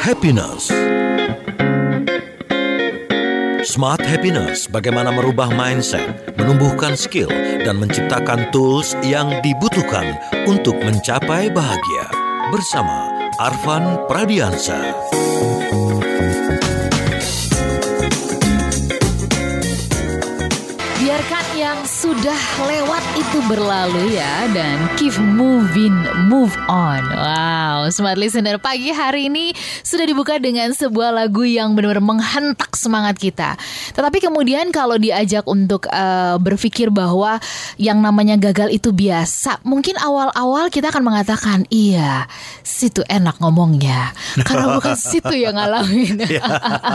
Happiness. Smart Happiness, bagaimana merubah mindset, menumbuhkan skill, dan menciptakan tools yang dibutuhkan untuk mencapai bahagia. Bersama Arvan Pradiansa. Biarkan yang sudah lewat itu berlalu ya dan keep moving, move on. Wow, smart listener pagi hari ini sudah dibuka dengan sebuah lagu yang benar-benar menghentak semangat kita. Tetapi kemudian kalau diajak untuk uh, berpikir bahwa yang namanya gagal itu biasa, mungkin awal-awal kita akan mengatakan iya, situ enak ngomongnya karena bukan situ yang ngalamin.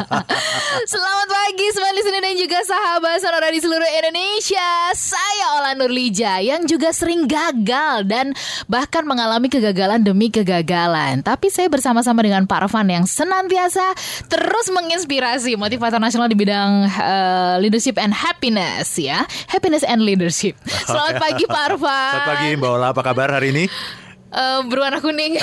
Selamat pagi smart listener dan juga sahabat sonora di seluruh Indonesia. Saya Ola Nurlija yang juga sering gagal dan bahkan mengalami kegagalan demi kegagalan. Tapi saya bersama-sama dengan Pak Arfan yang senantiasa terus menginspirasi motivator nasional di bidang uh, leadership and happiness ya. Happiness and leadership. Selamat pagi Pak Arfan. Selamat pagi Mbak Ola, apa kabar hari ini? Uh, berwarna kuning.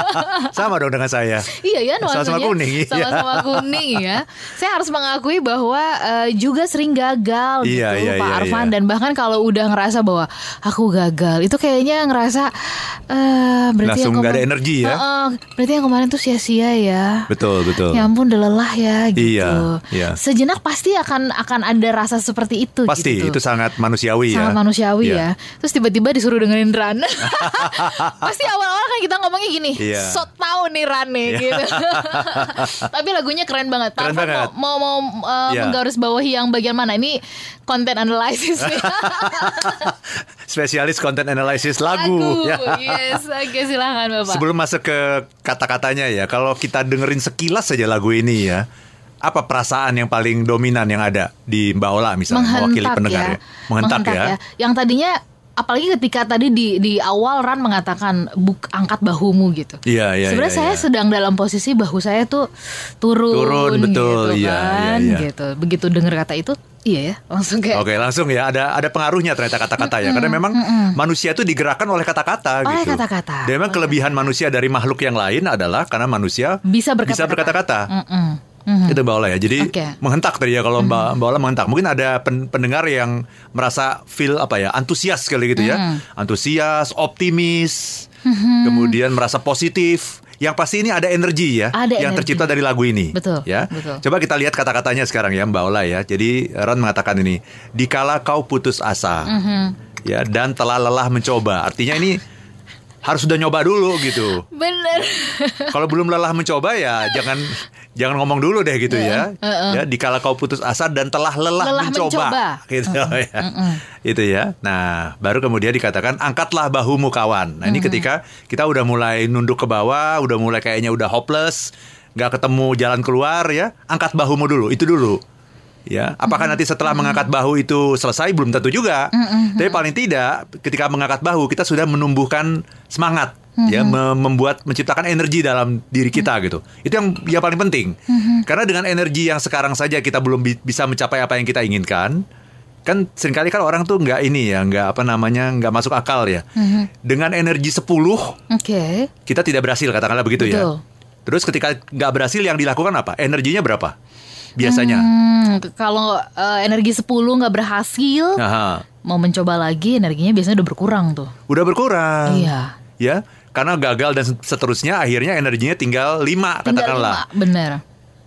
Sama dong dengan saya. Iya ya, sama-sama kuning. Sama-sama kuning ya. Saya harus mengakui bahwa uh, juga sering gagal iya, gitu iya, Pak iya, Arfan iya. dan bahkan kalau udah ngerasa bahwa aku gagal, itu kayaknya ngerasa uh, berarti Langsung yang nggak ada energi ya? Heeh, berarti yang kemarin tuh sia-sia ya. Betul, betul. Ya ampun udah lelah ya gitu. Iya, iya. Sejenak pasti akan akan ada rasa seperti itu Pasti gitu. itu sangat manusiawi ya. sangat manusiawi Iya. ya. Terus tiba-tiba disuruh dengerin Ran. Pasti awal-awal kan kita ngomongnya gini, Iya. so tau nih Ran nih Iya. gitu. Tapi lagunya keren banget. Pak Keren Arfan banget. Mau mau, mau, uh, Iya. menggarisbawahi yang bagian mana? Ini content analysis nih. Spesialis content analysis lagu. Lagu. ya. Yes, oke silahkan Bapak. Sebelum masuk ke kata-katanya ya, kalau kita dengerin sekilas saja lagu ini ya, apa perasaan yang paling dominan yang ada di Mbak Ola misalnya mewakili pendengar ya? Menghentak, ya. Yang tadinya apalagi ketika tadi di di awal Ran mengatakan buk angkat bahumu gitu. Iya, iya, Sebenarnya iya, saya iya. sedang dalam posisi bahu saya tuh turun, Turun, betul. gitu Iya, kan, iya, iya. gitu. Begitu dengar kata itu, iya ya, langsung kayak Oke langsung ya ada ada pengaruhnya ternyata kata-kata ya karena memang manusia itu digerakkan oleh kata-kata Oleh gitu. kata-kata. Dan memang kelebihan manusia dari makhluk yang lain adalah karena manusia Bisa berkata-kata. Bisa berkata-kata. Mhm. Itu Mbak Ola ya. Jadi Oke. menghentak tadi ya kalau Mbak Mbak Ola menghentak. Mungkin ada pen- pendengar yang merasa feel apa ya antusias sekali gitu ya. Antusias, optimis, kemudian merasa positif. Yang pasti ini ada energi ya Ada yang energi. tercipta dari lagu ini. Betul, Ya. betul. Coba kita lihat kata-katanya sekarang ya Mbak Ola ya. Jadi Ron mengatakan ini, dikala kau putus asa, Mhm. ya dan telah lelah mencoba. Artinya ini harus sudah nyoba dulu gitu. Bener. Kalau belum lelah mencoba ya jangan jangan ngomong dulu deh gitu ya. Ya dikala kau putus asa dan telah lelah, Lelah mencoba. mencoba. Gitu ya. Itu ya. Nah, baru kemudian dikatakan angkatlah bahumu kawan. Nah, ini ketika kita udah mulai nunduk ke bawah, udah mulai kayaknya udah hopeless, nggak ketemu jalan keluar ya, angkat bahumu dulu. Itu dulu. Ya, apakah nanti setelah mengangkat bahu itu selesai belum tentu juga. Tapi paling tidak ketika mengangkat bahu kita sudah menumbuhkan semangat ya me- membuat menciptakan energi dalam diri kita gitu. Itu yang yang paling penting. Karena dengan energi yang sekarang saja kita belum bi- bisa mencapai apa yang kita inginkan, kan sering kali kan orang tuh nggak ini ya, nggak apa namanya, nggak masuk akal ya. Dengan energi 10 Oke. kita tidak berhasil katakanlah begitu Betul. ya. Terus ketika nggak berhasil yang dilakukan apa? Energinya berapa? Biasanya. Hmm, kalau eh, energi 10 nggak berhasil, Aha. mau mencoba lagi energinya biasanya udah berkurang tuh. Udah berkurang. Iya. Ya, karena gagal dan seterusnya akhirnya energinya tinggal 5 Tinggal katakanlah. lima, bener.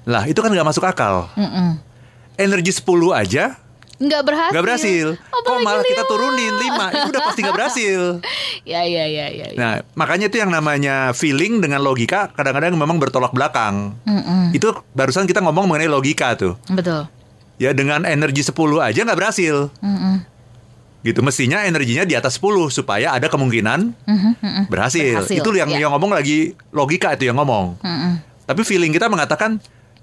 Lah, itu kan nggak masuk akal. Mm-mm. Energi 10 aja Nggak berhasil. nggak berhasil. Kok Apalagi malah kita lima. turunin 5? Itu udah pasti nggak berhasil. Ya ya ya ya. ya. Nah, makanya itu yang namanya feeling dengan logika kadang-kadang memang bertolak belakang. Mm-mm. Itu barusan kita ngomong mengenai logika tuh. Betul. Ya dengan energi 10 aja nggak berhasil. Mm-mm. Gitu mestinya energinya di atas 10 supaya ada kemungkinan Mhm, mhm. berhasil. Berhasil, Itu yang ya. yang ngomong lagi logika itu yang ngomong. Mm-mm. Tapi feeling kita mengatakan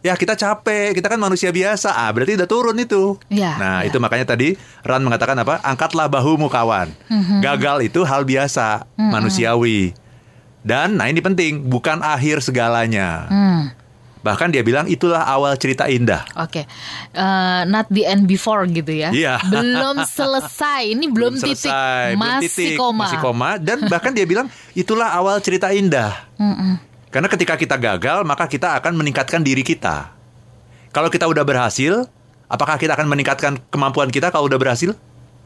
ya kita capek, kita kan manusia biasa. Ah, berarti udah turun itu. Ya, nah, ya. itu makanya tadi Ran mengatakan apa? Angkatlah bahumu kawan. Mhm. Gagal itu hal biasa, manusiawi. Dan nah ini penting, bukan akhir segalanya. Hmm. Bahkan dia bilang itulah awal cerita indah. Oke, Eh, not the end before gitu ya? Iya. Belum selesai. Ini belum, titik, selesai, belum masih titik, koma. masih koma dan bahkan dia bilang itulah awal cerita indah. Mm-mm. Karena ketika kita gagal, maka kita akan meningkatkan diri kita. Kalau kita udah berhasil, apakah kita akan meningkatkan kemampuan kita kalau udah berhasil?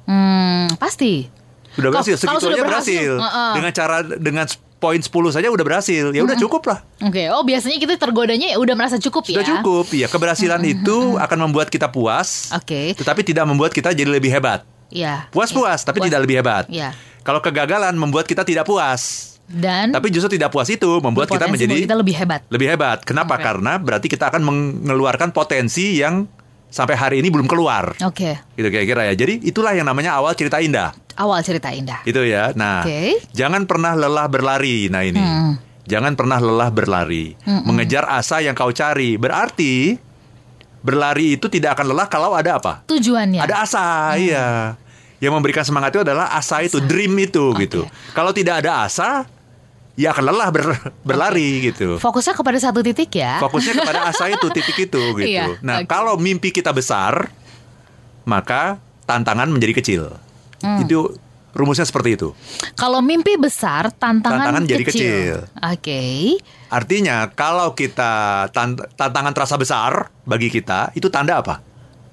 Hmm, pasti. Udah Kalau- berhasil, kalau segitu sudah aja berhasil, berhasil. uh-uh. Dengan cara dengan poin 10 saja udah berhasil. Ya udah cukup lah. Oke, oh biasanya kita tergodanya ya udah merasa cukup Sudah ya. cukup. Ya, keberhasilan itu akan membuat kita puas. Oke. Tetapi tidak membuat kita jadi lebih hebat. Iya. Puas-puas, tapi Puas. tidak lebih hebat. Iya. Kalau kegagalan membuat kita tidak puas. Dan Tapi justru tidak puas itu membuat kita menjadi kita lebih hebat. lebih hebat. Kenapa? Oke. Karena berarti kita akan mengeluarkan potensi yang sampai hari ini belum keluar. Oke. Gitu kira-kira ya. Jadi itulah yang namanya awal cerita indah. Awal cerita indah. Itu ya. Nah, Oke. jangan pernah lelah berlari. Nah ini. Hmm. Jangan pernah lelah berlari. Mengejar asa yang kau cari. Berarti berlari itu tidak akan lelah kalau ada apa? Tujuannya. Ada asa, iya. Yang memberikan semangat itu adalah asa itu, dream itu Oke. gitu. Kalau tidak ada asa, ya akan lelah ber- berlari gitu. Fokusnya kepada satu titik ya. Fokusnya kepada asa itu, titik itu gitu. Iya, Nah, oke. kalau mimpi kita besar, maka tantangan menjadi kecil. Hmm. Itu rumusnya seperti itu. Kalau mimpi besar, tantangan, Tantangan jadi kecil. Oke. Artinya kalau kita tan- tantangan terasa besar bagi kita, itu tanda apa?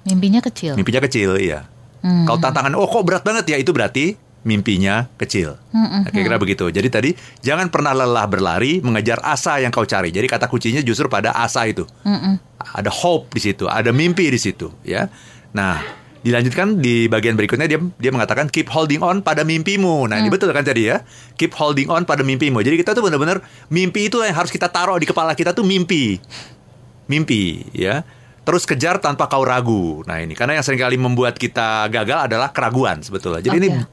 Mimpinya kecil. Mimpinya kecil, iya. Hmm. Kalau tantangan, oh kok berat banget ya, itu berarti mimpinya kecil. Hmm, Nah, Kira-kira begitu. Jadi tadi jangan pernah lelah berlari mengejar asa yang kau cari. Jadi kata kuncinya justru pada asa itu. Mm-mm. Ada hope di situ, ada mimpi di situ, ya. Nah, dilanjutkan di bagian berikutnya dia dia mengatakan keep holding on pada mimpimu. Nah, Hmm. ini betul kan tadi ya? Keep holding on pada mimpimu. Jadi kita tuh benar-benar mimpi itu yang harus kita taruh di kepala kita tuh mimpi. Mimpi, ya. Terus kejar tanpa kau ragu. Nah, ini karena yang sering kali membuat kita gagal adalah keraguan sebetulnya. Jadi ini Oke.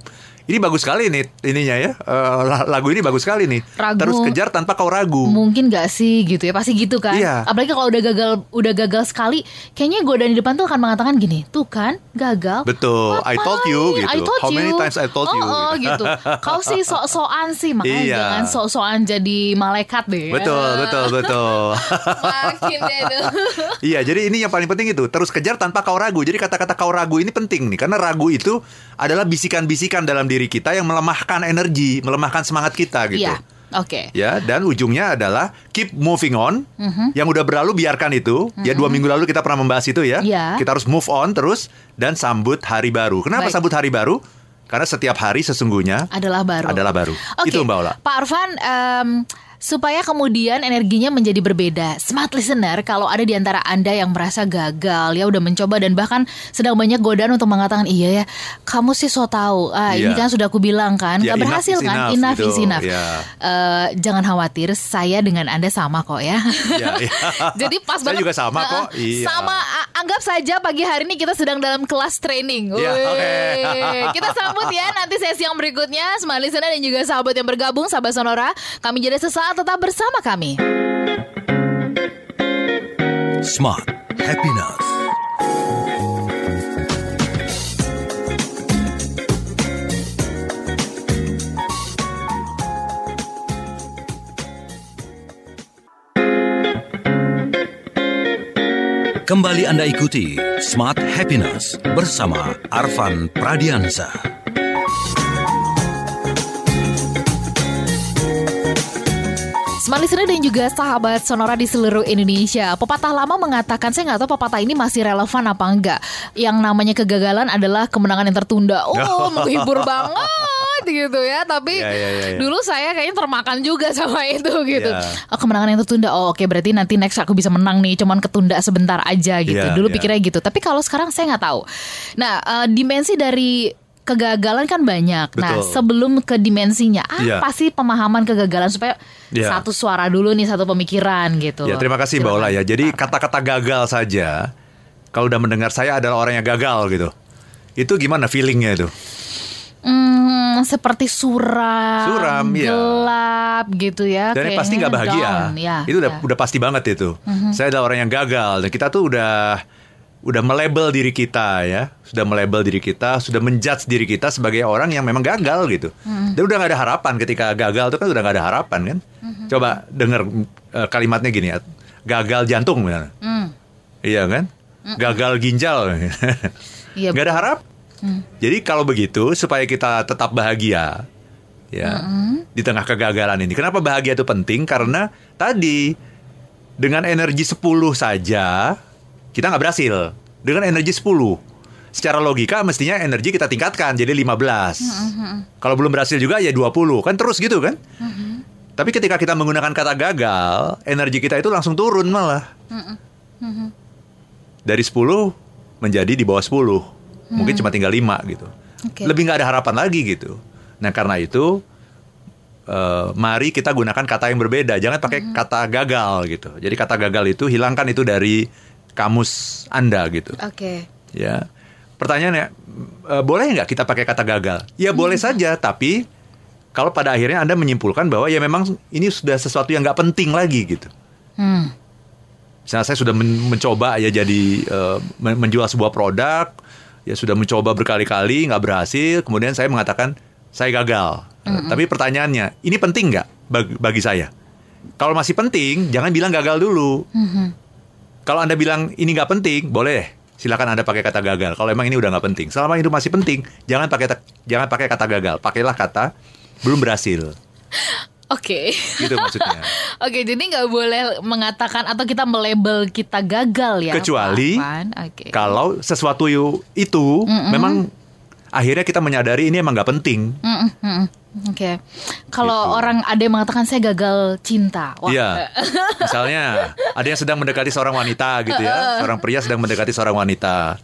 Ini bagus sekali nih ininya ya. Eh, la- lagu ini bagus sekali nih. Ragu. Terus kejar tanpa kau ragu. Mungkin gak sih gitu ya Pasti gitu kan Iya. Apalagi kalau udah gagal Udah gagal sekali Kayaknya godaan di depan tuh akan mengatakan gini Tuh kan gagal Betul. I told you, gitu. I told How many you. times I told you, Oh, oh, gitu. gitu Kau sih sok-sokan sih Makanya Iya. jangan sok-sokan jadi malaikat deh Betul, betul, betul. Makin deh tuh Iya, jadi ini yang paling penting itu terus kejar tanpa kau ragu. Jadi kata-kata kau ragu ini penting nih, karena ragu itu adalah bisikan-bisikan dalam diri kita yang melemahkan energi, melemahkan semangat kita gitu. Iya Oke Ya, dan ujungnya adalah keep moving on. Mhm. Yang udah berlalu biarkan itu. Ya dua minggu lalu kita pernah membahas itu ya. Iya. Kita harus move on terus dan sambut hari baru. Kenapa Baik. sambut hari baru? Karena setiap hari sesungguhnya adalah baru. adalah baru. Oke, Itu Mbak Ola. Pak Arfan, em, supaya kemudian energinya menjadi berbeda, smart listener, kalau ada di antara anda yang merasa gagal, ya udah mencoba dan bahkan sedang banyak godaan untuk mengatakan iya ya, kamu sih so tahu, ah ini Iya. kan sudah aku bilang kan, nggak enough berhasil kan, enough, enough gitu. is enough. Ya. Eh, jangan khawatir, saya dengan anda sama kok ya. Ya, ya. Jadi pas Saya banget. juga sama Heeh, kok. Iya. Sama, anggap saja pagi hari ini kita sedang dalam kelas training. Iya, Wih. oke. kita sambut ya nanti sesi yang berikutnya. Smart listener dan juga sahabat yang bergabung, sahabat Sonora. Kami jadi sesaat tetap bersama kami. Smart Happiness. Kembali Anda ikuti Smart Happiness bersama Arvan Pradiansa. Smart listener dan juga sahabat Sonora di seluruh Indonesia. Pepatah lama mengatakan, saya nggak tahu pepatah ini masih relevan apa enggak. Yang namanya kegagalan adalah kemenangan yang tertunda. Oh, menghibur banget gitu ya. Tapi Ya, ya, ya, ya. dulu saya kayaknya termakan juga sama itu gitu. Ya. Oh, kemenangan yang tertunda. Oh, oke berarti nanti next aku bisa menang nih. Cuman ketunda sebentar aja gitu. Ya, dulu ya. pikirnya gitu. Tapi kalau sekarang saya nggak tahu. Nah, eh, dimensi dari kegagalan kan banyak. Nah, Betul. sebelum ke dimensinya, Iya. apa sih pemahaman kegagalan supaya Iya. satu suara dulu nih, satu pemikiran gitu. Ya terima kasih Mbak. Ola ya. Jadi kata-kata gagal saja, kalau udah mendengar saya adalah orang yang gagal gitu, itu gimana feelingnya itu? Hmm, seperti suram, Suram, iya. gelap gitu ya. Dan kayaknya pasti nggak bahagia. down, ya, itu udah ya. Udah pasti banget itu. Saya adalah orang yang gagal dan kita tuh udah udah melabel diri kita ya, sudah melabel diri kita, sudah menjudge diri kita sebagai orang yang memang gagal gitu. Mhm. Dan udah nggak ada harapan ketika gagal tuh kan udah nggak ada harapan kan. Mhm. Coba denger eh, kalimatnya gini ya, gagal jantung misalnya. Hmm, Iya kan? Gagal ginjal. Iya, Nggak ada harap. Jadi kalau begitu supaya kita tetap bahagia, Ya, di tengah kegagalan ini. Kenapa bahagia itu penting? Karena tadi dengan energi 10 saja kita nggak berhasil. Dengan energi 10 secara logika mestinya energi kita tingkatkan jadi 15. Kalau belum berhasil juga ya 20. Kan terus gitu kan? Tapi ketika kita menggunakan kata gagal, energi kita itu langsung turun malah. Dari 10 menjadi di bawah 10. Mungkin cuma tinggal 5 gitu. Oke. Lebih nggak ada harapan lagi gitu. Nah, karena itu eh, mari kita gunakan kata yang berbeda. Jangan pakai kata gagal gitu. Jadi kata gagal itu hilangkan itu dari kamus Anda gitu. Oke. Ya. Pertanyaannya, eh, boleh nggak kita pakai kata gagal? Ya boleh saja, tapi kalau pada akhirnya Anda menyimpulkan bahwa ya memang ini sudah sesuatu yang nggak penting lagi gitu. Hmm. Misalnya saya sudah men- mencoba ya jadi men- menjual sebuah produk, ya sudah mencoba berkali-kali nggak berhasil, kemudian saya mengatakan saya gagal. Eh, Tapi pertanyaannya, ini penting nggak bag- bagi saya? Kalau masih penting, jangan bilang gagal dulu. Kalau anda bilang ini nggak penting, boleh. Silakan anda pakai kata gagal. Kalau emang ini udah nggak penting, selama itu masih penting, jangan pakai jangan pakai kata gagal. Pakailah kata belum berhasil. Oke. Gitu maksudnya. Oke, jadi nggak boleh mengatakan atau kita melabel kita gagal ya. Kecuali. Oke. Kalau sesuatu itu memang akhirnya kita menyadari ini emang nggak penting. Mm-mm, mm-mm. Oke. Kalau Gitu. orang ada yang mengatakan saya gagal cinta. Wah. Iya. Misalnya ada yang sedang mendekati seorang wanita gitu ya, seorang pria sedang mendekati seorang wanita.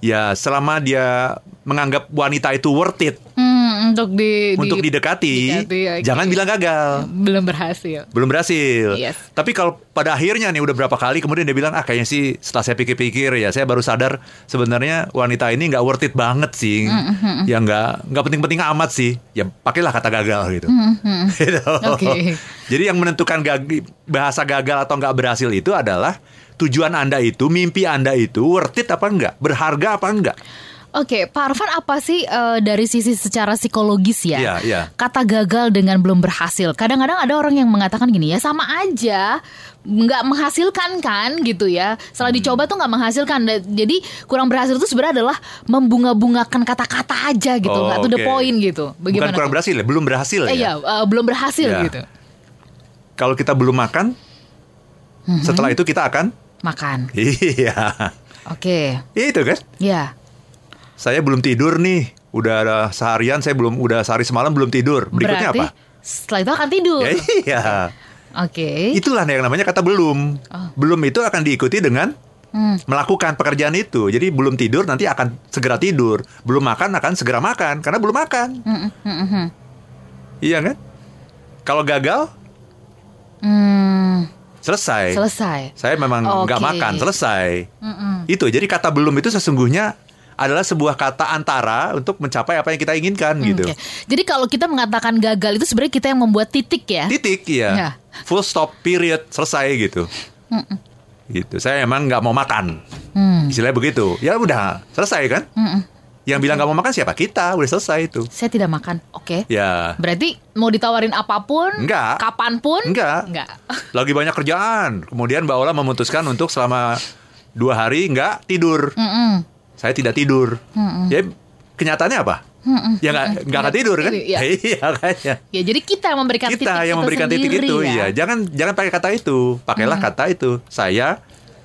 Ya, selama dia menganggap wanita itu worth it Hmm, untuk di, di- untuk didekati, didekati, oke. jangan bilang gagal. belum berhasil. Belum berhasil. Yes. Tapi kalau pada akhirnya nih udah berapa kali kemudian dia bilang ah kayaknya sih setelah saya pikir-pikir ya saya baru sadar sebenarnya wanita ini nggak worth it banget sih. Ya nggak nggak penting-penting amat sih. Ya pakailah kata gagal gitu. Gitu. Oke. Jadi yang menentukan gag- bahasa gagal atau nggak berhasil itu adalah tujuan Anda itu, mimpi Anda itu worth it apa enggak? Berharga apa enggak? Oke, Pak Arfan apa sih eh, dari sisi secara psikologis ya? Iya, iya. Kata gagal dengan belum berhasil. Kadang-kadang ada orang yang mengatakan gini ya sama aja nggak menghasilkan kan gitu ya. Setelah Hmm. dicoba tuh nggak menghasilkan. Jadi kurang berhasil itu sebenarnya adalah membunga-bungakan kata-kata aja gitu, Oh, nggak to the oke. point gitu. Bagaimana? Bukan kurang tuh? berhasil ya, belum berhasil Eh, ya. iya, eh, belum berhasil Ya. gitu. Kalau kita belum makan, Mhm. setelah itu kita akan Makan. iya. Oke. Itu kan? Ya. Saya belum tidur nih. Udah ada seharian saya belum udah sehari semalam belum tidur. Berikutnya Berarti apa? setelah itu akan tidur. Ya, iya. Oke. Itulah yang namanya kata belum. Oh. Belum itu akan diikuti dengan Hmm. melakukan pekerjaan itu. Jadi belum tidur nanti akan segera tidur. Belum makan akan segera makan karena belum makan. Mm, mm, mm, mm. Iya kan? Kalau gagal Hmm, selesai. selesai. Saya memang nggak Oke. makan selesai. Mm-mm. Itu jadi kata belum itu sesungguhnya adalah sebuah kata antara untuk mencapai apa yang kita inginkan gitu. Oke. Jadi kalau kita mengatakan gagal itu sebenarnya kita yang membuat titik ya. Titik ya. Ya. Full stop period selesai gitu. Gitu. Saya emang nggak mau makan. Hmm. Istilahnya begitu. Ya udah selesai kan? Mm-mm. Yang bilang nggak mau makan siapa? Kita. Udah selesai itu. Saya tidak makan. Oke. Ya. Berarti mau ditawarin apa pun, Enggak. kapan pun, Enggak. enggak. Lagi banyak kerjaan. Kemudian Mbak Ola memutuskan untuk selama dua hari nggak tidur. Mm-mm. Saya tidak tidur. Ya kenyataannya apa? Ya nggak nggak akan tidur kan? Iya. Iya kan ya. Ya jadi kita yang memberikan titik Kita yang memberikan titik itu, ya. iya. Jangan jangan pakai kata itu. Pakailah kata itu. Saya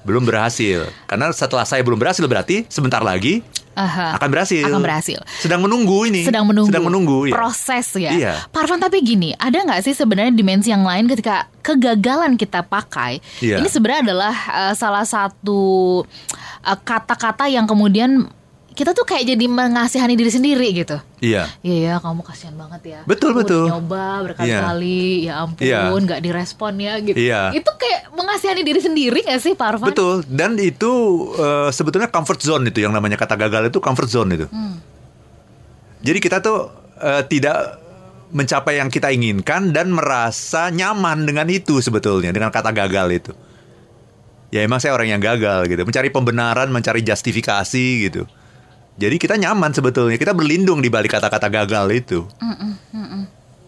belum berhasil. Karena setelah saya belum berhasil berarti sebentar lagi Aha. akan berhasil. Akan berhasil. Sedang menunggu ini. sedang menunggu, Sedang menunggu ya. proses ya. Iya. Pak Arfan tapi gini, ada nggak sih sebenarnya dimensi yang lain ketika kegagalan kita pakai? Iya. Ini sebenarnya adalah eh, salah satu eh, kata-kata yang kemudian kita tuh kayak jadi mengasihani diri sendiri gitu. Iya. Iya ya, kamu kasihan banget ya. Betul, Aku betul. nyoba berkali-kali, ya ampun, Iya. nggak direspon ya gitu. Iya. Itu kayak mengasihani diri sendiri gak sih, Pak Arfan? Betul. Dan itu eh, sebetulnya comfort zone itu yang namanya kata gagal itu comfort zone itu. Hmm. Jadi kita tuh eh, tidak mencapai yang kita inginkan dan merasa nyaman dengan itu sebetulnya dengan kata gagal itu. Ya emang saya orang yang gagal gitu, mencari pembenaran, mencari justifikasi gitu. Jadi kita nyaman sebetulnya, kita berlindung di balik kata-kata gagal itu.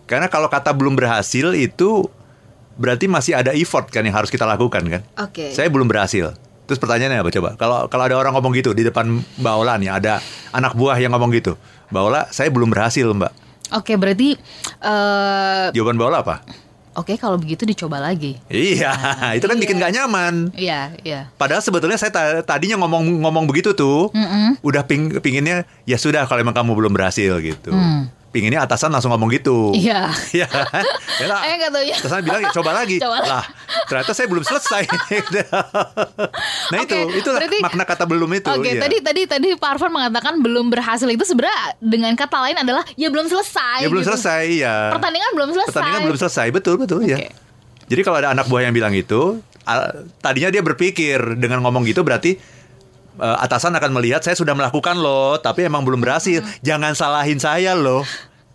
Karena kalau kata belum berhasil itu berarti masih ada effort kan yang harus kita lakukan kan. Oke. Saya belum berhasil. Terus pertanyaannya apa coba? Kalau kalau ada orang ngomong gitu di depan Mbak Ola nih, ada anak buah yang ngomong gitu. Mbak Ola, saya belum berhasil, Mbak. Oke, berarti eh Jawaban bola apa? Oke kalau begitu dicoba lagi. Iya, itu kan bikin gak nyaman. Iya, iya. Padahal sebetulnya saya ta- tadinya ngomong ngomong begitu tuh, udah ping, pinginnya ya sudah kalau emang kamu belum berhasil gitu. Pinginnya atasan langsung ngomong gitu. Iya. Iya? Ya. Eh, tahu ya. Atasan bilang ya coba lagi. Coba lah, ternyata saya belum selesai. nah Oke, itu, itulah berarti- makna kata belum itu. Oke, iya. tadi tadi tadi Pak Arfan mengatakan belum berhasil itu sebenarnya dengan kata lain adalah ya belum selesai. ya belum gitu. selesai ya. Pertandingan belum selesai. Pertandingan belum selesai, betul betul ya. Oke. Jadi kalau ada anak buah yang bilang itu, tadinya dia berpikir dengan ngomong gitu berarti eh, atasan akan melihat saya sudah melakukan loh, tapi emang belum berhasil. Hmm. Jangan salahin saya loh.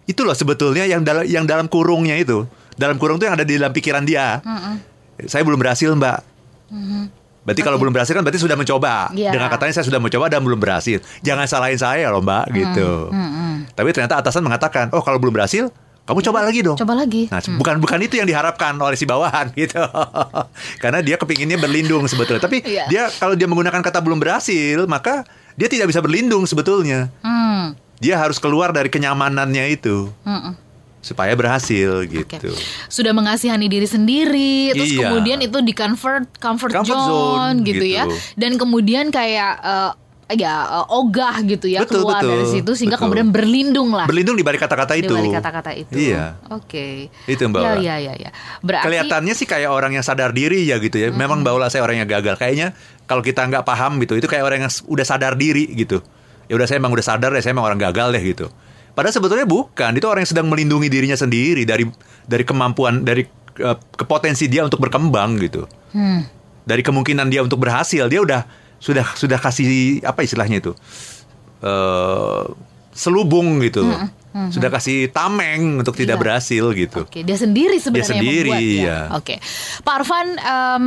Itu loh sebetulnya yang dalam yang dalam kurungnya itu. Dalam kurung itu yang ada di dalam pikiran dia. Hmm. Saya belum berhasil, Mbak. Berarti kalau belum berhasil kan berarti sudah mencoba. Iya. Dengan katanya saya sudah mencoba dan belum berhasil. Jangan salahin saya loh, Mbak, Hmm. gitu. Tapi ternyata atasan mengatakan, "Oh, kalau belum berhasil, kamu coba lagi dong." Coba lagi. Nah, bukan bukan itu yang diharapkan oleh si bawahan gitu. Karena dia kepinginnya berlindung sebetulnya. Tapi Iya. dia kalau dia menggunakan kata belum berhasil, maka dia tidak bisa berlindung sebetulnya. Hmm. Dia harus keluar dari kenyamanannya itu Mm-mm. supaya berhasil gitu. Sudah mengasihani diri sendiri, terus Iya. kemudian itu di convert comfort, Comfort zone, zone, gitu, gitu. ya. Dan kemudian kayak eh, ya eh, ogah gitu ya Betul, keluar betul, dari situ sehingga betul. kemudian berlindung lah. Berlindung di balik kata-kata di itu. balik kata-kata itu. Iya. Oke. Itu, Mbak Ya, Ola. ya, ya, ya. Berarti Kelihatannya sih kayak orang yang sadar diri ya gitu ya. Memang Mbak Ola saya orang yang gagal. Kayaknya kalau kita nggak paham gitu, itu kayak orang yang udah sadar diri gitu. Ya udah saya emang udah sadar deh, saya emang orang gagal deh gitu. Padahal sebetulnya bukan. Itu orang yang sedang melindungi dirinya sendiri dari dari kemampuan dari eh, kepotensi dia untuk berkembang gitu. Hmm. Dari kemungkinan dia untuk berhasil, dia udah sudah sudah kasih apa istilahnya itu? eh selubung gitu. Sudah kasih tameng untuk tidak Iya. berhasil gitu. Oke, dia sendiri sebenarnya yang sendiri, membuat ya. iya. Oke, Pak Arfan, em,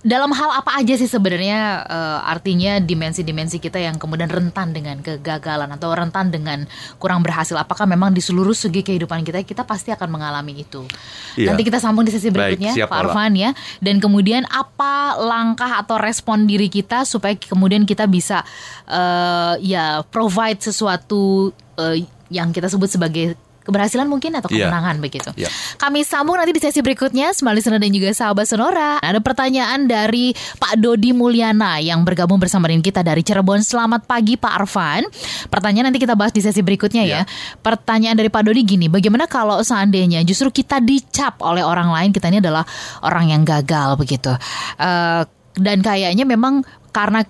dalam hal apa aja sih sebenarnya eh, artinya dimensi-dimensi kita yang kemudian rentan dengan kegagalan atau rentan dengan kurang berhasil? Apakah memang di seluruh segi kehidupan kita kita pasti akan mengalami itu? Iya. Nanti kita sambung di sesi Baik, berikutnya, siap, Pak. Arfan ya. Dan kemudian apa langkah atau respon diri kita supaya kemudian kita bisa eh, ya provide sesuatu eh, yang kita sebut sebagai keberhasilan mungkin atau Iya. kemenangan begitu. Iya. Kami sambung nanti di sesi berikutnya Smart Listener dan juga sahabat Sonora. Ada pertanyaan dari Pak Dodi Mulyana yang bergabung bersama dengan kita dari Cirebon. Selamat pagi Pak Arfan. Pertanyaan nanti kita bahas di sesi berikutnya ya. Iya. Pertanyaan dari Pak Dodi gini, bagaimana kalau seandainya justru kita dicap oleh orang lain kita ini adalah orang yang gagal begitu. Eh, dan kayaknya memang karena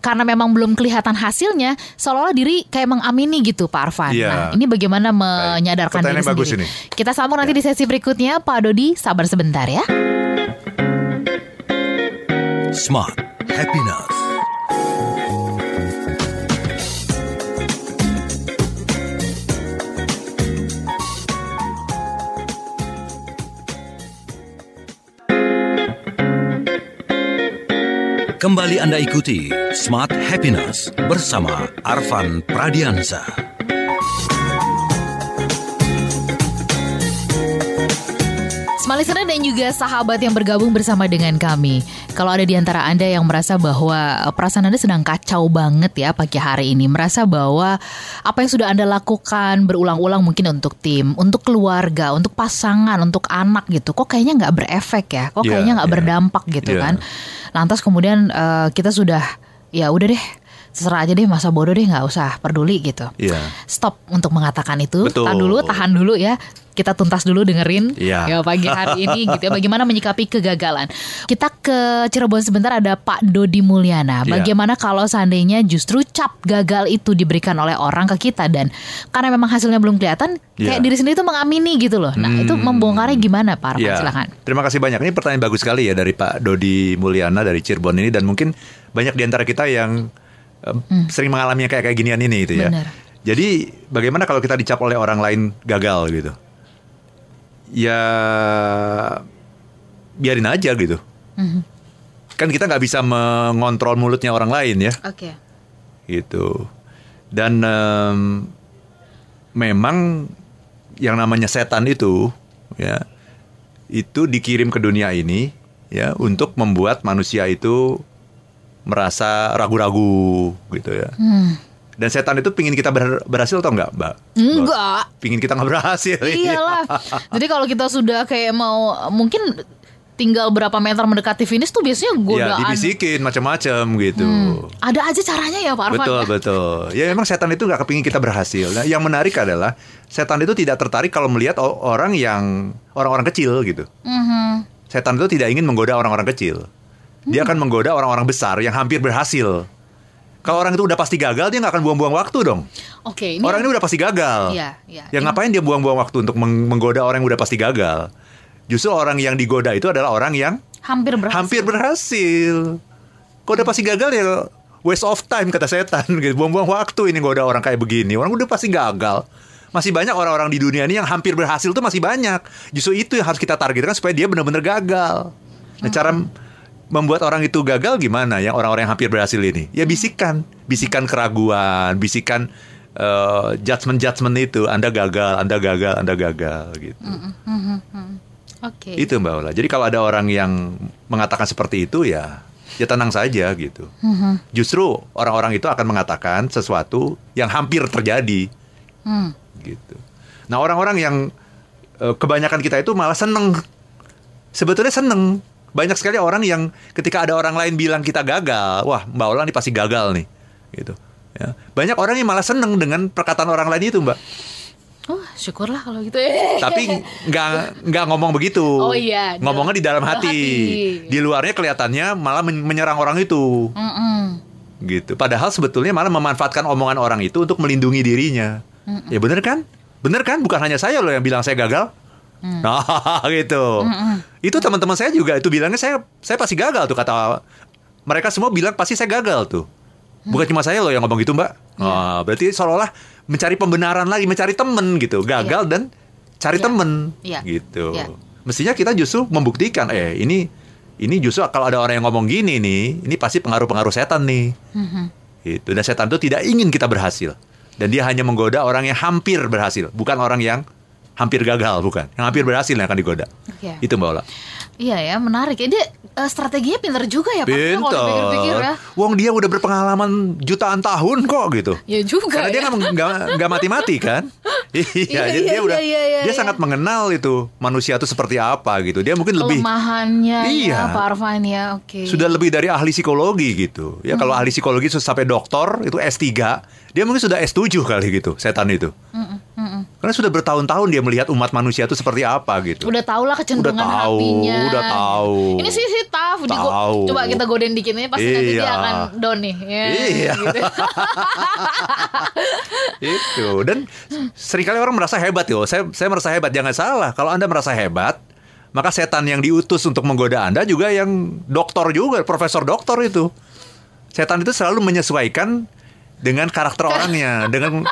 karena memang belum kelihatan hasilnya, seolah-olah diri kayak mengamini gitu Pak Arfan. Iya. Nah, ini bagaimana menyadarkan Pertanyaan diri bagus sendiri? ini. Kita sambung nanti di sesi berikutnya, Pak Dodi. Sabar sebentar ya. Smart Happiness. Kembali Anda ikuti Smart Happiness bersama Arfan Pradiansa. Listener dan juga sahabat yang bergabung bersama dengan kami. Kalau ada di antara Anda yang merasa bahwa eh, perasaan Anda sedang kacau banget ya pagi hari ini, merasa bahwa apa yang sudah Anda lakukan berulang-ulang mungkin untuk tim, untuk keluarga, untuk pasangan, untuk anak gitu, kok kayaknya nggak berefek ya, kok Iya, kayaknya nggak iya. berdampak gitu Iya. kan. Lantas kemudian eh, kita sudah ya udah deh, terserah aja deh masa bodoh deh nggak usah peduli gitu. Iya. Stop untuk mengatakan itu. Betul. Tahan dulu, tahan dulu ya. Kita tuntas dulu dengerin Iya. ya pagi hari ini gitu ya. Bagaimana menyikapi kegagalan. Kita ke Cirebon sebentar ada Pak Dodi Mulyana. Iya. Bagaimana kalau seandainya justru cap gagal itu diberikan oleh orang ke kita dan karena memang hasilnya belum kelihatan, kayak Iya. diri sendiri itu mengamini gitu loh. Nah itu membongkarnya gimana Pak Arfan? Ya, Silakan. Terima kasih banyak. Ini pertanyaan bagus sekali ya dari Pak Dodi Mulyana dari Cirebon ini dan mungkin banyak di antara kita yang eh, sering mengalami kayak kayak ginian ini gitu ya. Hmm. Benar. Jadi bagaimana kalau kita dicap oleh orang lain gagal gitu? Ya biarin aja gitu. Mhm. Kan kita nggak bisa mengontrol mulutnya orang lain ya Oke. gitu. Dan em, memang yang namanya setan itu ya itu dikirim ke dunia ini ya untuk membuat manusia itu merasa ragu-ragu gitu ya. Hmm. Dan setan itu pingin kita ber- berhasil atau enggak, Mbak? Enggak. Pingin kita nggak berhasil. Iyalah. Jadi kalau kita sudah kayak mau mungkin tinggal berapa meter mendekati finish tuh biasanya Ya, godaan. dibisikin macam-macam gitu. Ada aja caranya ya Pak Arfan. Betul, ya? betul. Ya memang setan itu nggak kepingin kita berhasil. Nah, yang menarik adalah setan itu tidak tertarik kalau melihat orang yang orang-orang kecil gitu. Mhm. Setan itu tidak ingin menggoda orang-orang kecil. Dia akan menggoda orang-orang besar yang hampir berhasil. Kalau orang itu udah pasti gagal, dia nggak akan buang-buang waktu dong. Oke, ini orang ini udah pasti gagal. Iya, iya. Ya ngapain dia buang-buang waktu untuk meng- menggoda orang yang udah pasti gagal? Justru orang yang digoda itu adalah orang yang hampir berhasil. hampir berhasil. Kok udah pasti gagal ya waste of time kata setan gitu. Buang-buang waktu ini goda orang kayak begini. Orang udah pasti gagal. Masih banyak orang-orang di dunia ini yang hampir berhasil tuh masih banyak. Justru itu yang harus kita targetkan supaya dia benar-benar gagal. Nah, cara membuat orang itu gagal gimana? Yang orang-orang yang hampir berhasil ini, ya bisikan, bisikan keraguan, bisikan eh, judgement-judgement itu. Anda gagal, Anda gagal, Anda gagal gitu. Oke. Itu Mbak Ola. Jadi kalau ada orang yang mengatakan seperti itu ya ya tenang saja gitu. Justru orang-orang itu akan mengatakan sesuatu yang hampir terjadi Hmm. gitu. Nah, orang-orang yang eh, kebanyakan kita itu malah seneng. Sebetulnya seneng. Banyak sekali orang yang ketika ada orang lain bilang kita gagal, wah Mbak Ola ini pasti gagal nih, gitu. Ya. Banyak orang yang malah seneng dengan perkataan orang lain itu, Mbak. Oh, syukurlah kalau gitu. Tapi nggak nggak ngomong begitu. Oh iya, ngomongnya di dalam hati. hati. Di luarnya kelihatannya malah men- menyerang orang itu, Mm-mm. gitu. Padahal sebetulnya malah memanfaatkan omongan orang itu untuk melindungi dirinya. Ya bener kan? Bener kan? Bukan hanya saya loh yang bilang saya gagal. Mm. Nah, gitu. Itu teman-teman saya juga itu bilangnya saya saya pasti gagal tuh kata mereka semua bilang pasti saya gagal tuh. Bukan cuma saya loh yang ngomong gitu, Mbak. Iya. Nah, berarti seolah-olah mencari pembenaran lagi, mencari temen gitu. Gagal dan cari Iya. temen Iya. gitu. Iya. Mestinya kita justru membuktikan eh ini ini justru kalau ada orang yang ngomong gini nih, ini pasti pengaruh-pengaruh setan nih. Mhm. Itu dan setan itu tidak ingin kita berhasil. Dan dia hanya menggoda orang yang hampir berhasil, bukan orang yang hampir gagal, bukan. Yang hampir berhasil yang akan digoda. Iya. Itu Mbak Ola. Iya ya, menarik ya. Dia eh, strateginya pinter juga ya, Pak. Kalau dipikir-pikir ya. Wong dia udah berpengalaman jutaan tahun kok gitu. Ya juga Karena dia ya. nggak nggak mati-mati kan? iya, Iya, jadi iya, dia udah iya, iya, dia iya. sangat mengenal itu manusia itu seperti apa gitu. Dia mungkin lebih Kelemahannya Iya. ya, Pak Arfan ya. Oke. sudah lebih dari ahli psikologi gitu. Ya kalau ahli psikologi sampai doktor itu S3, dia mungkin sudah S7 kali gitu, setan itu. Karena sudah bertahun-tahun dia melihat umat manusia itu seperti apa gitu. Udah tau lah kecenderungan Udah tahu, hatinya. udah tahu. Ini sih sih tough. Tahu. Coba kita godain dikit nih pasti nanti dia Iya. akan down nih. Ya, Iya. gitu. itu dan sering kali orang merasa hebat yo. Saya saya merasa hebat. Jangan salah. Kalau anda merasa hebat, maka setan yang diutus untuk menggoda anda juga yang doktor juga, profesor doktor itu. Setan itu selalu menyesuaikan dengan karakter orangnya. Dengan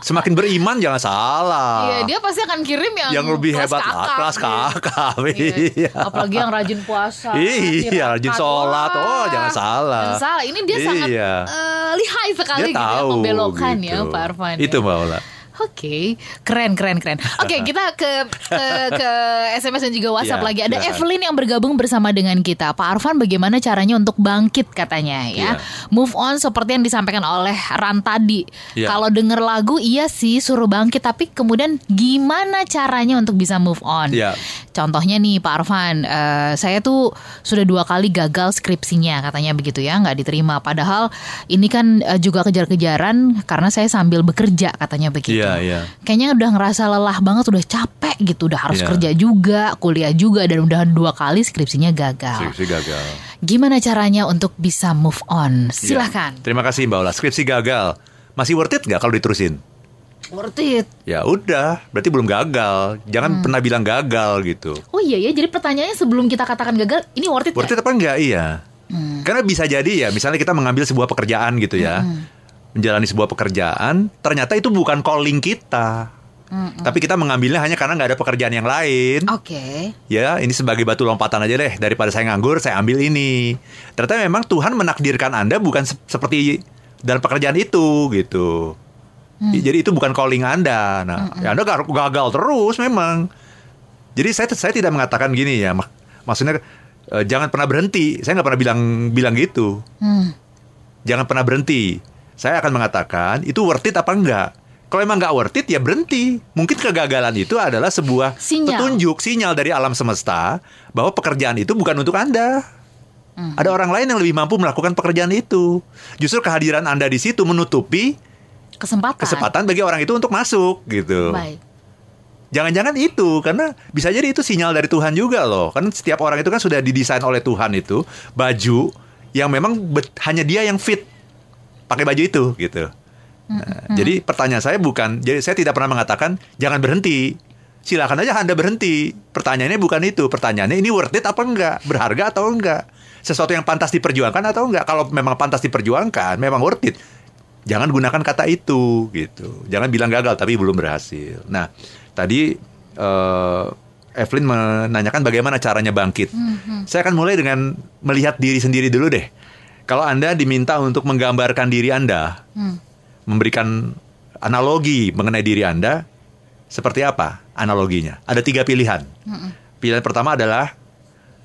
semakin beriman jangan salah. Iya, dia pasti akan kirim yang yang lebih kelas hebat lah, kakap, kelas gitu. kakak. Iya. Iya. Apalagi yang rajin puasa. Iya, rajin sholat. Oh, jangan salah. Jangan salah. Ini dia sangat Iya. eh, lihai sekali Dia gitu ya tahu ya gitu. Pak Arfan. Itu ya. Mbak Ola. Oke, keren keren keren. Oke, kita ke ke, ke SMS dan juga WhatsApp Iya, lagi. Ada silakan. Evelyn yang bergabung bersama dengan kita. Pak Arfan, bagaimana caranya untuk bangkit katanya ya? Iya. Move on seperti yang disampaikan oleh Ran tadi. Iya. Kalau denger lagu iya sih suruh bangkit, tapi kemudian gimana caranya untuk bisa move on? Iya. Contohnya nih Pak Arfan, eh, saya tuh sudah dua kali gagal skripsinya katanya begitu ya, nggak diterima. Padahal ini kan eh, juga kejar-kejaran karena saya sambil bekerja katanya begitu. Iya, iya. Kayaknya udah ngerasa lelah banget, udah capek gitu, udah harus Iya. kerja juga, kuliah juga, dan udah dua kali skripsinya gagal. Skripsi gagal. Gimana caranya untuk bisa move on? Iya. Silahkan. Terima kasih Mbak Ola. Skripsi gagal. Masih worth it nggak kalau diterusin? Worth it. Ya udah, berarti belum gagal. Hmm. Jangan pernah bilang gagal gitu. Oh iya ya, jadi pertanyaannya sebelum kita katakan gagal, ini worth it Worth it apa enggak? Iya. Hmm. Karena bisa jadi ya, misalnya kita mengambil sebuah pekerjaan gitu ya. Hmm. Menjalani sebuah pekerjaan, ternyata itu bukan calling kita. Hmm, Tapi kita mengambilnya hanya karena nggak ada pekerjaan yang lain. Oke. Ya, ini sebagai batu lompatan aja deh. Daripada saya nganggur, saya ambil ini. Ternyata memang Tuhan menakdirkan Anda bukan se- seperti dalam pekerjaan itu gitu. Jadi itu bukan calling Anda. Nah, ya Anda gagal terus memang. Jadi saya saya tidak mengatakan gini ya. mak- Maksudnya eh, jangan pernah berhenti. Saya nggak pernah bilang bilang gitu. Hmm. Jangan pernah berhenti. Saya akan mengatakan itu worth it apa enggak. Kalau emang nggak worth it ya berhenti. Mungkin kegagalan itu adalah sebuah Sinyal. petunjuk, sinyal dari alam semesta bahwa pekerjaan itu bukan untuk Anda. Hmm. Ada orang lain yang lebih mampu melakukan pekerjaan itu. Justru kehadiran Anda di situ menutupi Kesempatan. kesempatan bagi orang itu untuk masuk gitu. Baik. Jangan-jangan itu karena bisa jadi itu sinyal dari Tuhan juga loh. Kan setiap orang itu kan sudah didesain oleh Tuhan itu baju yang memang hanya dia yang fit pakai baju itu gitu. Nah, Jadi pertanyaan saya bukan, jadi saya tidak pernah mengatakan jangan berhenti. Silakan aja Anda berhenti. Pertanyaannya bukan itu. Pertanyaannya ini worth it apa enggak? Berharga atau enggak? Sesuatu yang pantas diperjuangkan atau enggak? Kalau memang pantas diperjuangkan, memang worth it. Jangan gunakan kata itu gitu. Jangan bilang gagal tapi belum berhasil. Nah, tadi eh Evelyn menanyakan bagaimana caranya bangkit. Saya akan mulai dengan melihat diri sendiri dulu deh. Kalau Anda diminta untuk menggambarkan diri Anda, Hmm. memberikan analogi mengenai diri Anda, seperti apa analoginya? Ada tiga pilihan. Pilihan pertama adalah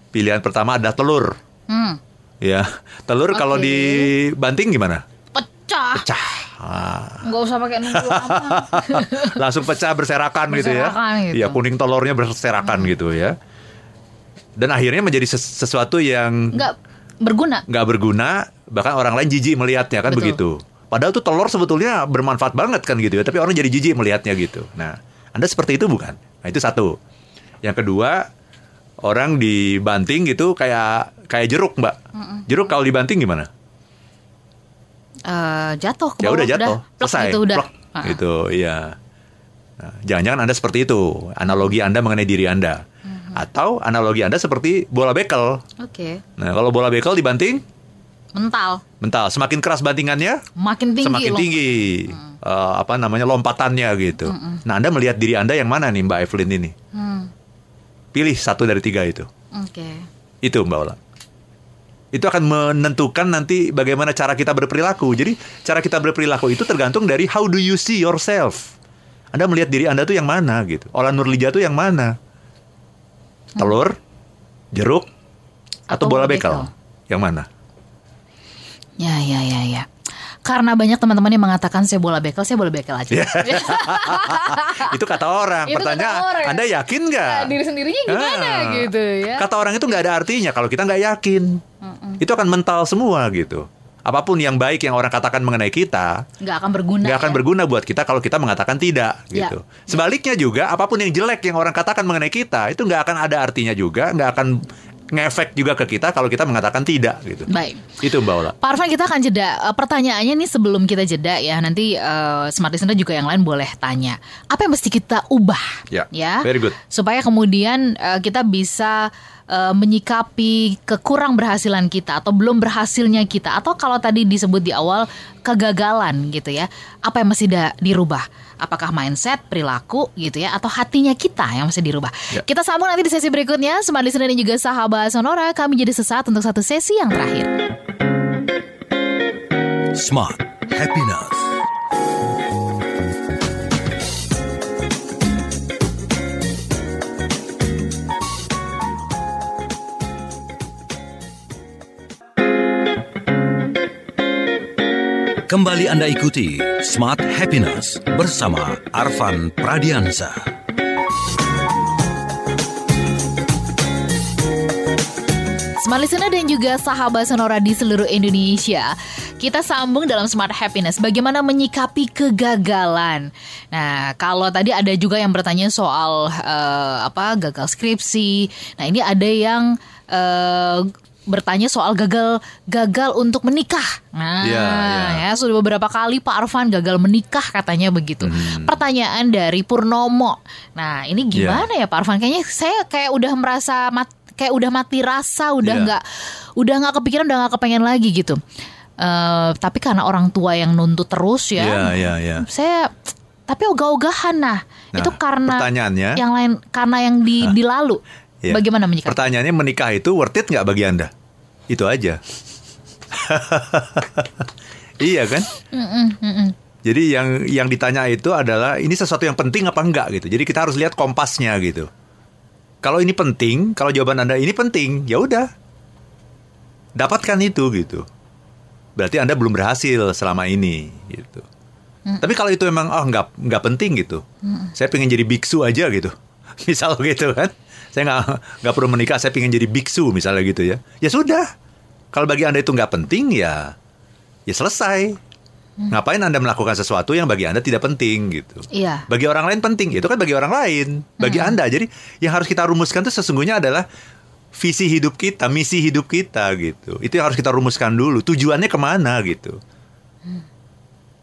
pilihan pertama adalah telur. Hmm. Ya, telur kalau Oke. dibanting gimana? Pecah. Pecah. Ah, Nggak usah pakai nunggu lama. langsung pecah berserakan, gitu ya. Berserakan gitu. Iya, kuning telurnya berserakan gitu ya. Dan akhirnya menjadi ses- sesuatu yang Nggak berguna. nggak berguna, bahkan orang lain jijik melihatnya kan Betul. begitu. Padahal tuh telur sebetulnya bermanfaat banget kan gitu ya, tapi orang jadi jijik melihatnya gitu. Nah, Anda seperti itu bukan? Nah, itu satu. Yang kedua, orang dibanting gitu kayak kayak jeruk, Mbak. Jeruk kalau dibanting gimana? Eh, jatuh ke Ya udah jatuh, selesai. gitu udah. Ah. Gitu, iya. Nah, jangan-jangan Anda seperti itu, analogi Anda mengenai diri Anda. Atau analogi Anda seperti bola bekel. Oke. Nah, kalau bola bekel dibanting, Mental. mental. Semakin keras bantingannya, Makin tinggi semakin tinggi eh, apa namanya lompatannya gitu. Nah anda melihat diri anda yang mana nih Mbak Evelyn ini? Hmm. Pilih satu dari tiga itu. Oke. Itu Mbak Ola. Itu akan menentukan nanti bagaimana cara kita berperilaku. Jadi cara kita berperilaku itu tergantung dari how do you see yourself. Anda melihat diri anda tuh yang mana gitu. Olah Nurlija tuh yang mana? Telur, jeruk, atau, Atau bola bekel? bekel. Yang mana? Ya ya ya ya. Karena banyak teman-teman yang mengatakan saya bola bekel, saya bola bekel aja. itu kata orang. Itu kata Pertanyaan, orang. Anda yakin nggak? Nah, diri sendirinya gimana Ah. gitu ya. Kata orang itu nggak ada artinya kalau kita nggak yakin. Itu akan mental semua gitu. Apa pun yang baik yang orang katakan mengenai kita Nggak akan berguna. nggak akan ya. berguna buat kita kalau kita mengatakan tidak Ya. gitu. Sebaliknya juga apa pun yang jelek yang orang katakan mengenai kita itu nggak akan ada artinya juga, nggak akan ngefek juga ke kita kalau kita mengatakan tidak gitu. Baik. Itu Mbak Ola. Pak Arfan kita akan jeda. Eh, Pertanyaannya nih sebelum kita jeda ya nanti eh, smart listener juga yang lain boleh tanya. Apa yang mesti kita ubah? Ya, very good. Supaya kemudian eh, kita bisa eh, menyikapi kekurang berhasilan kita atau belum berhasilnya kita atau kalau tadi disebut di awal kegagalan gitu ya. Apa yang mesti da- dirubah? Apakah mindset, perilaku gitu ya atau hatinya kita yang mesti dirubah? Ya. Kita sambung nanti di sesi berikutnya. Smart listener dan juga sahabat Sonora kami jadi sesaat untuk satu sesi yang terakhir. Smart Happiness. Kembali Anda ikuti Smart Happiness bersama Arvan Pradiansa. Smart Listener dan juga sahabat Sonora di seluruh Indonesia Kita sambung dalam Smart Happiness. Bagaimana menyikapi kegagalan? Nah kalau tadi ada juga yang bertanya soal eh, apa gagal skripsi. Nah ini ada yang eh, bertanya soal gagal gagal untuk menikah. Nah, Iya, iya. ya sudah beberapa kali Pak Arfan gagal menikah katanya begitu. Hmm. Pertanyaan dari Purnomo. Nah, ini Iya. gimana ya Pak Arfan? Kayaknya saya kayak udah merasa mat- kayak udah mati rasa, udah Iya. nggak udah nggak kepikiran, udah nggak kepengen lagi gitu. Eh, tapi karena orang tua yang nuntut terus ya, Iya, iya, iya. saya tapi ogah-ogahan nah, Nah, itu karena pertanyaannya- yang lain karena yang di dilalu. Iya. Bagaimana menyikapi? Pertanyaannya menikah itu worth it nggak bagi Anda? Itu aja. iya kan? Jadi yang yang ditanya itu adalah ini sesuatu yang penting apa enggak gitu. Jadi kita harus lihat kompasnya gitu. Kalau ini penting, kalau jawaban Anda ini penting, ya udah. Dapatkan itu gitu. berarti Anda belum berhasil selama ini gitu. Tapi kalau itu memang oh nggak nggak penting gitu, saya pengen jadi biksu aja gitu, misal gitu kan, saya nggak nggak perlu menikah, saya pengen jadi biksu misalnya gitu ya, ya sudah. Kalau bagi anda itu nggak penting ya, ya selesai. Ngapain anda melakukan sesuatu yang bagi anda tidak penting gitu? Iya. Bagi orang lain penting, itu kan bagi orang lain, bagi anda. Jadi yang harus kita rumuskan itu sesungguhnya adalah visi hidup kita, misi hidup kita gitu. Itu yang harus kita rumuskan dulu. Tujuannya ke mana gitu?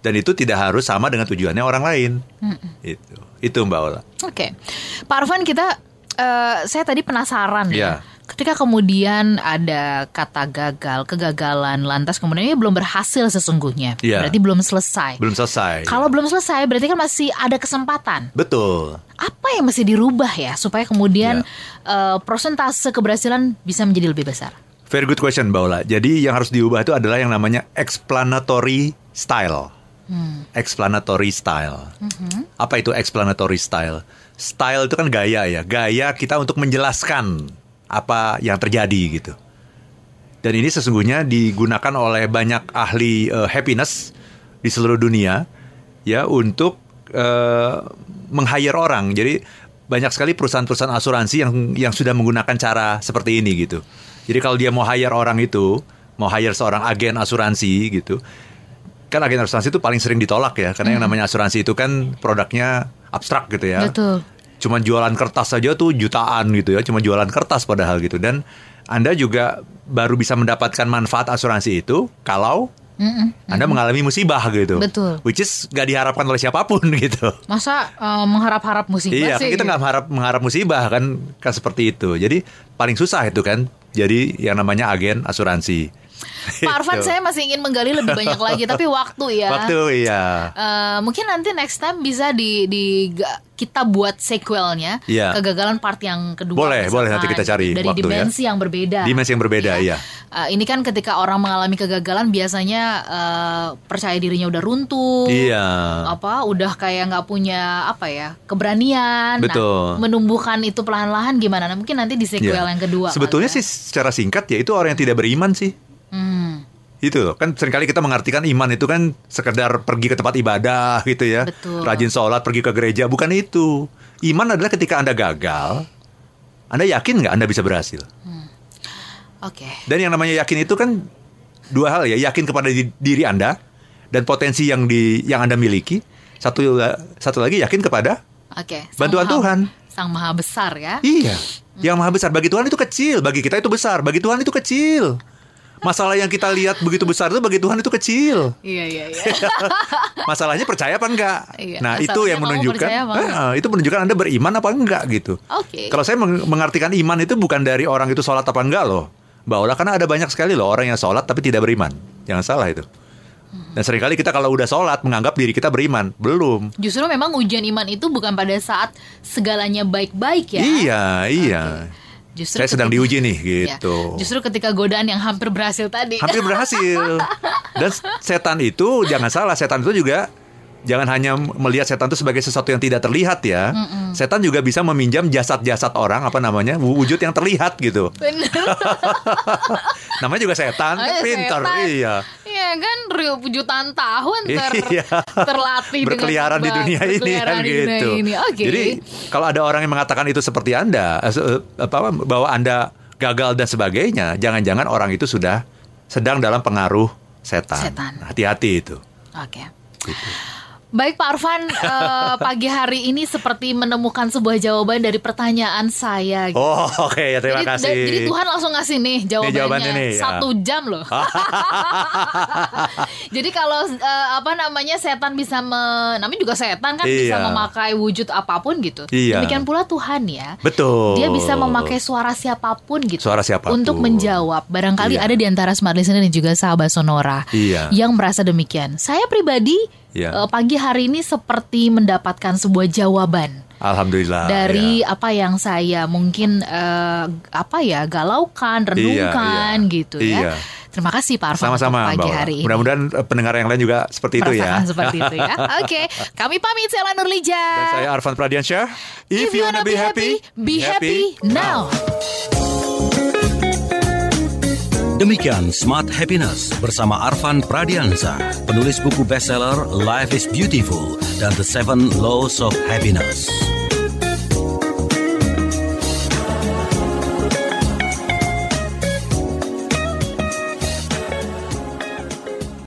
Dan itu tidak harus sama dengan tujuannya orang lain. Itu, itu Mbak Ola. Oke, Pak Arfan kita, eh, saya tadi penasaran Iya. ya. Ketika kemudian ada kata gagal, kegagalan, lantas kemudian ini belum berhasil sesungguhnya, Iya. berarti belum selesai. Belum selesai. Kalau belum selesai, berarti kan masih ada kesempatan. Betul. Apa yang mesti dirubah ya supaya kemudian Iya. eh, persentase keberhasilan bisa menjadi lebih besar? Very good question Mbak Ola. Jadi yang harus diubah itu adalah yang namanya explanatory style. Explanatory style. Apa itu explanatory style? Style itu kan gaya ya. Gaya kita untuk menjelaskan apa yang terjadi gitu. Dan ini sesungguhnya digunakan oleh banyak ahli eh, happiness di seluruh dunia ya untuk eh, meng-hire orang. Jadi banyak sekali perusahaan-perusahaan asuransi yang yang sudah menggunakan cara seperti ini gitu. Jadi kalau dia mau hire orang itu, mau hire seorang agen asuransi gitu, kan agen asuransi itu paling sering ditolak ya karena yang namanya asuransi itu kan produknya abstrak gitu ya. Betul. Cuma jualan kertas saja tuh jutaan gitu ya, cuma jualan kertas padahal gitu dan Anda juga baru bisa mendapatkan manfaat asuransi itu kalau Mm-mm. Anda mengalami musibah gitu. Betul. Which is gak diharapkan oleh siapa pun gitu. Masa eh, mengharap-harap musibah Iya, sih? kita nggak mengharap mengharap musibah kan kan seperti itu. Jadi paling susah itu kan. Jadi yang namanya agen asuransi. Pak Arfan, Gitu. saya masih ingin menggali lebih banyak lagi, tapi waktu ya. Waktu iya. Eh, mungkin nanti next time bisa di, di kita buat sequelnya Iya. kegagalan part yang kedua. Boleh, misalkan. boleh, nanti kita cari dari waktu ya. dimensi yang berbeda. Dimensi yang berbeda, iya. Eh, ini kan ketika orang mengalami kegagalan biasanya eh, percaya dirinya udah runtuh. Iya. Apa udah kayak nggak punya apa ya keberanian. Betul. Nah, menumbuhkan itu perlahan-lahan gimana? Nah, mungkin nanti di sequel Iya. yang kedua. Sebetulnya kali sih secara singkat ya itu orang yang tidak beriman sih. Hmm, Itu loh, kan sering kali kita mengartikan iman itu kan sekedar pergi ke tempat ibadah gitu ya. Betul. Rajin sholat, pergi ke gereja, bukan itu. Iman adalah ketika Anda gagal, Anda yakin nggak Anda bisa berhasil? Oke. Dan yang namanya yakin itu kan dua hal ya, yakin kepada di- diri Anda dan potensi yang di yang Anda miliki. Satu satu lagi yakin kepada Oke. Sang Bantuan Maha- Tuhan. Sang Maha Besar ya. iya. Yang maha besar bagi Tuhan itu kecil, bagi kita itu besar, bagi Tuhan itu kecil. Masalah yang kita lihat begitu besar itu bagi Tuhan itu kecil. Iya iya iya. Masalahnya percaya apa enggak? Iya, nah, itu yang menunjukkan enggak? Eh, itu menunjukkan Anda beriman apa enggak gitu. Oke. Kalau saya meng- mengartikan iman itu bukan dari orang itu sholat apa enggak loh. Mbak Ola karena ada banyak sekali loh orang yang sholat tapi tidak beriman. Jangan salah itu. Dan sering kali kita kalau udah sholat menganggap diri kita beriman. Belum. Justru memang ujian iman itu bukan pada saat segalanya baik-baik ya. Iya, iya. Justru Saya sedang diuji nih Ya, gitu. Justru ketika godaan yang hampir berhasil tadi. Hampir berhasil. Dan setan itu jangan salah, setan itu juga jangan hanya melihat setan itu sebagai sesuatu yang tidak terlihat ya. Setan juga bisa meminjam jasad-jasad orang apa namanya wujud yang terlihat gitu. Bener. Namanya juga setan, Oh, iya, pintar. setan. Iya. Iya kan jutaan tahun ter, Iya. terlatih dengan berkeliaran di dunia ini kan di dunia gitu. ini. Oke. Jadi kalau ada orang yang mengatakan itu seperti Anda eh, eh, apa bahwa Anda gagal dan sebagainya, jangan-jangan orang itu sudah sedang dalam pengaruh setan. Setan. Hati-hati itu. Oke. Baik Pak Arfan, eh, pagi hari ini seperti menemukan sebuah jawaban dari pertanyaan saya. gitu. Oh, oke ya terima jadi, kasih. da- jadi Tuhan langsung ngasih nih jawabannya, jawabannya nih, ya. satu jam loh. jadi kalau eh, apa namanya setan bisa, me, namanya juga setan kan bisa Iya. memakai wujud apa pun gitu. Iya. Demikian pula Tuhan ya. Betul. Dia bisa memakai suara siapa pun gitu. Suara siapa pun. Untuk menjawab. Barangkali Iya. ada di antara smart listener dan juga sahabat Sonora. Iya. Yang merasa demikian. Saya pribadi Iya. eh, pagi hari ini seperti mendapatkan sebuah jawaban. Alhamdulillah. dari ya. apa yang saya mungkin eh, apa ya galaukan, renungkan iya. gitu Iya. ya. Terima kasih Pak Arfan Sama-sama pagi Mbak hari ini. Mudah-mudahan eh, pendengar yang lain juga seperti itu ya. Seperti itu ya. Oke, kami pamit Sela Nurlija. Dan saya Arfan Pradiansyah. If you wanna be happy, be happy now. Demikian Smart Happiness bersama Arvan Pradiansa, penulis buku bestseller Life is Beautiful dan The Seven Laws of Happiness.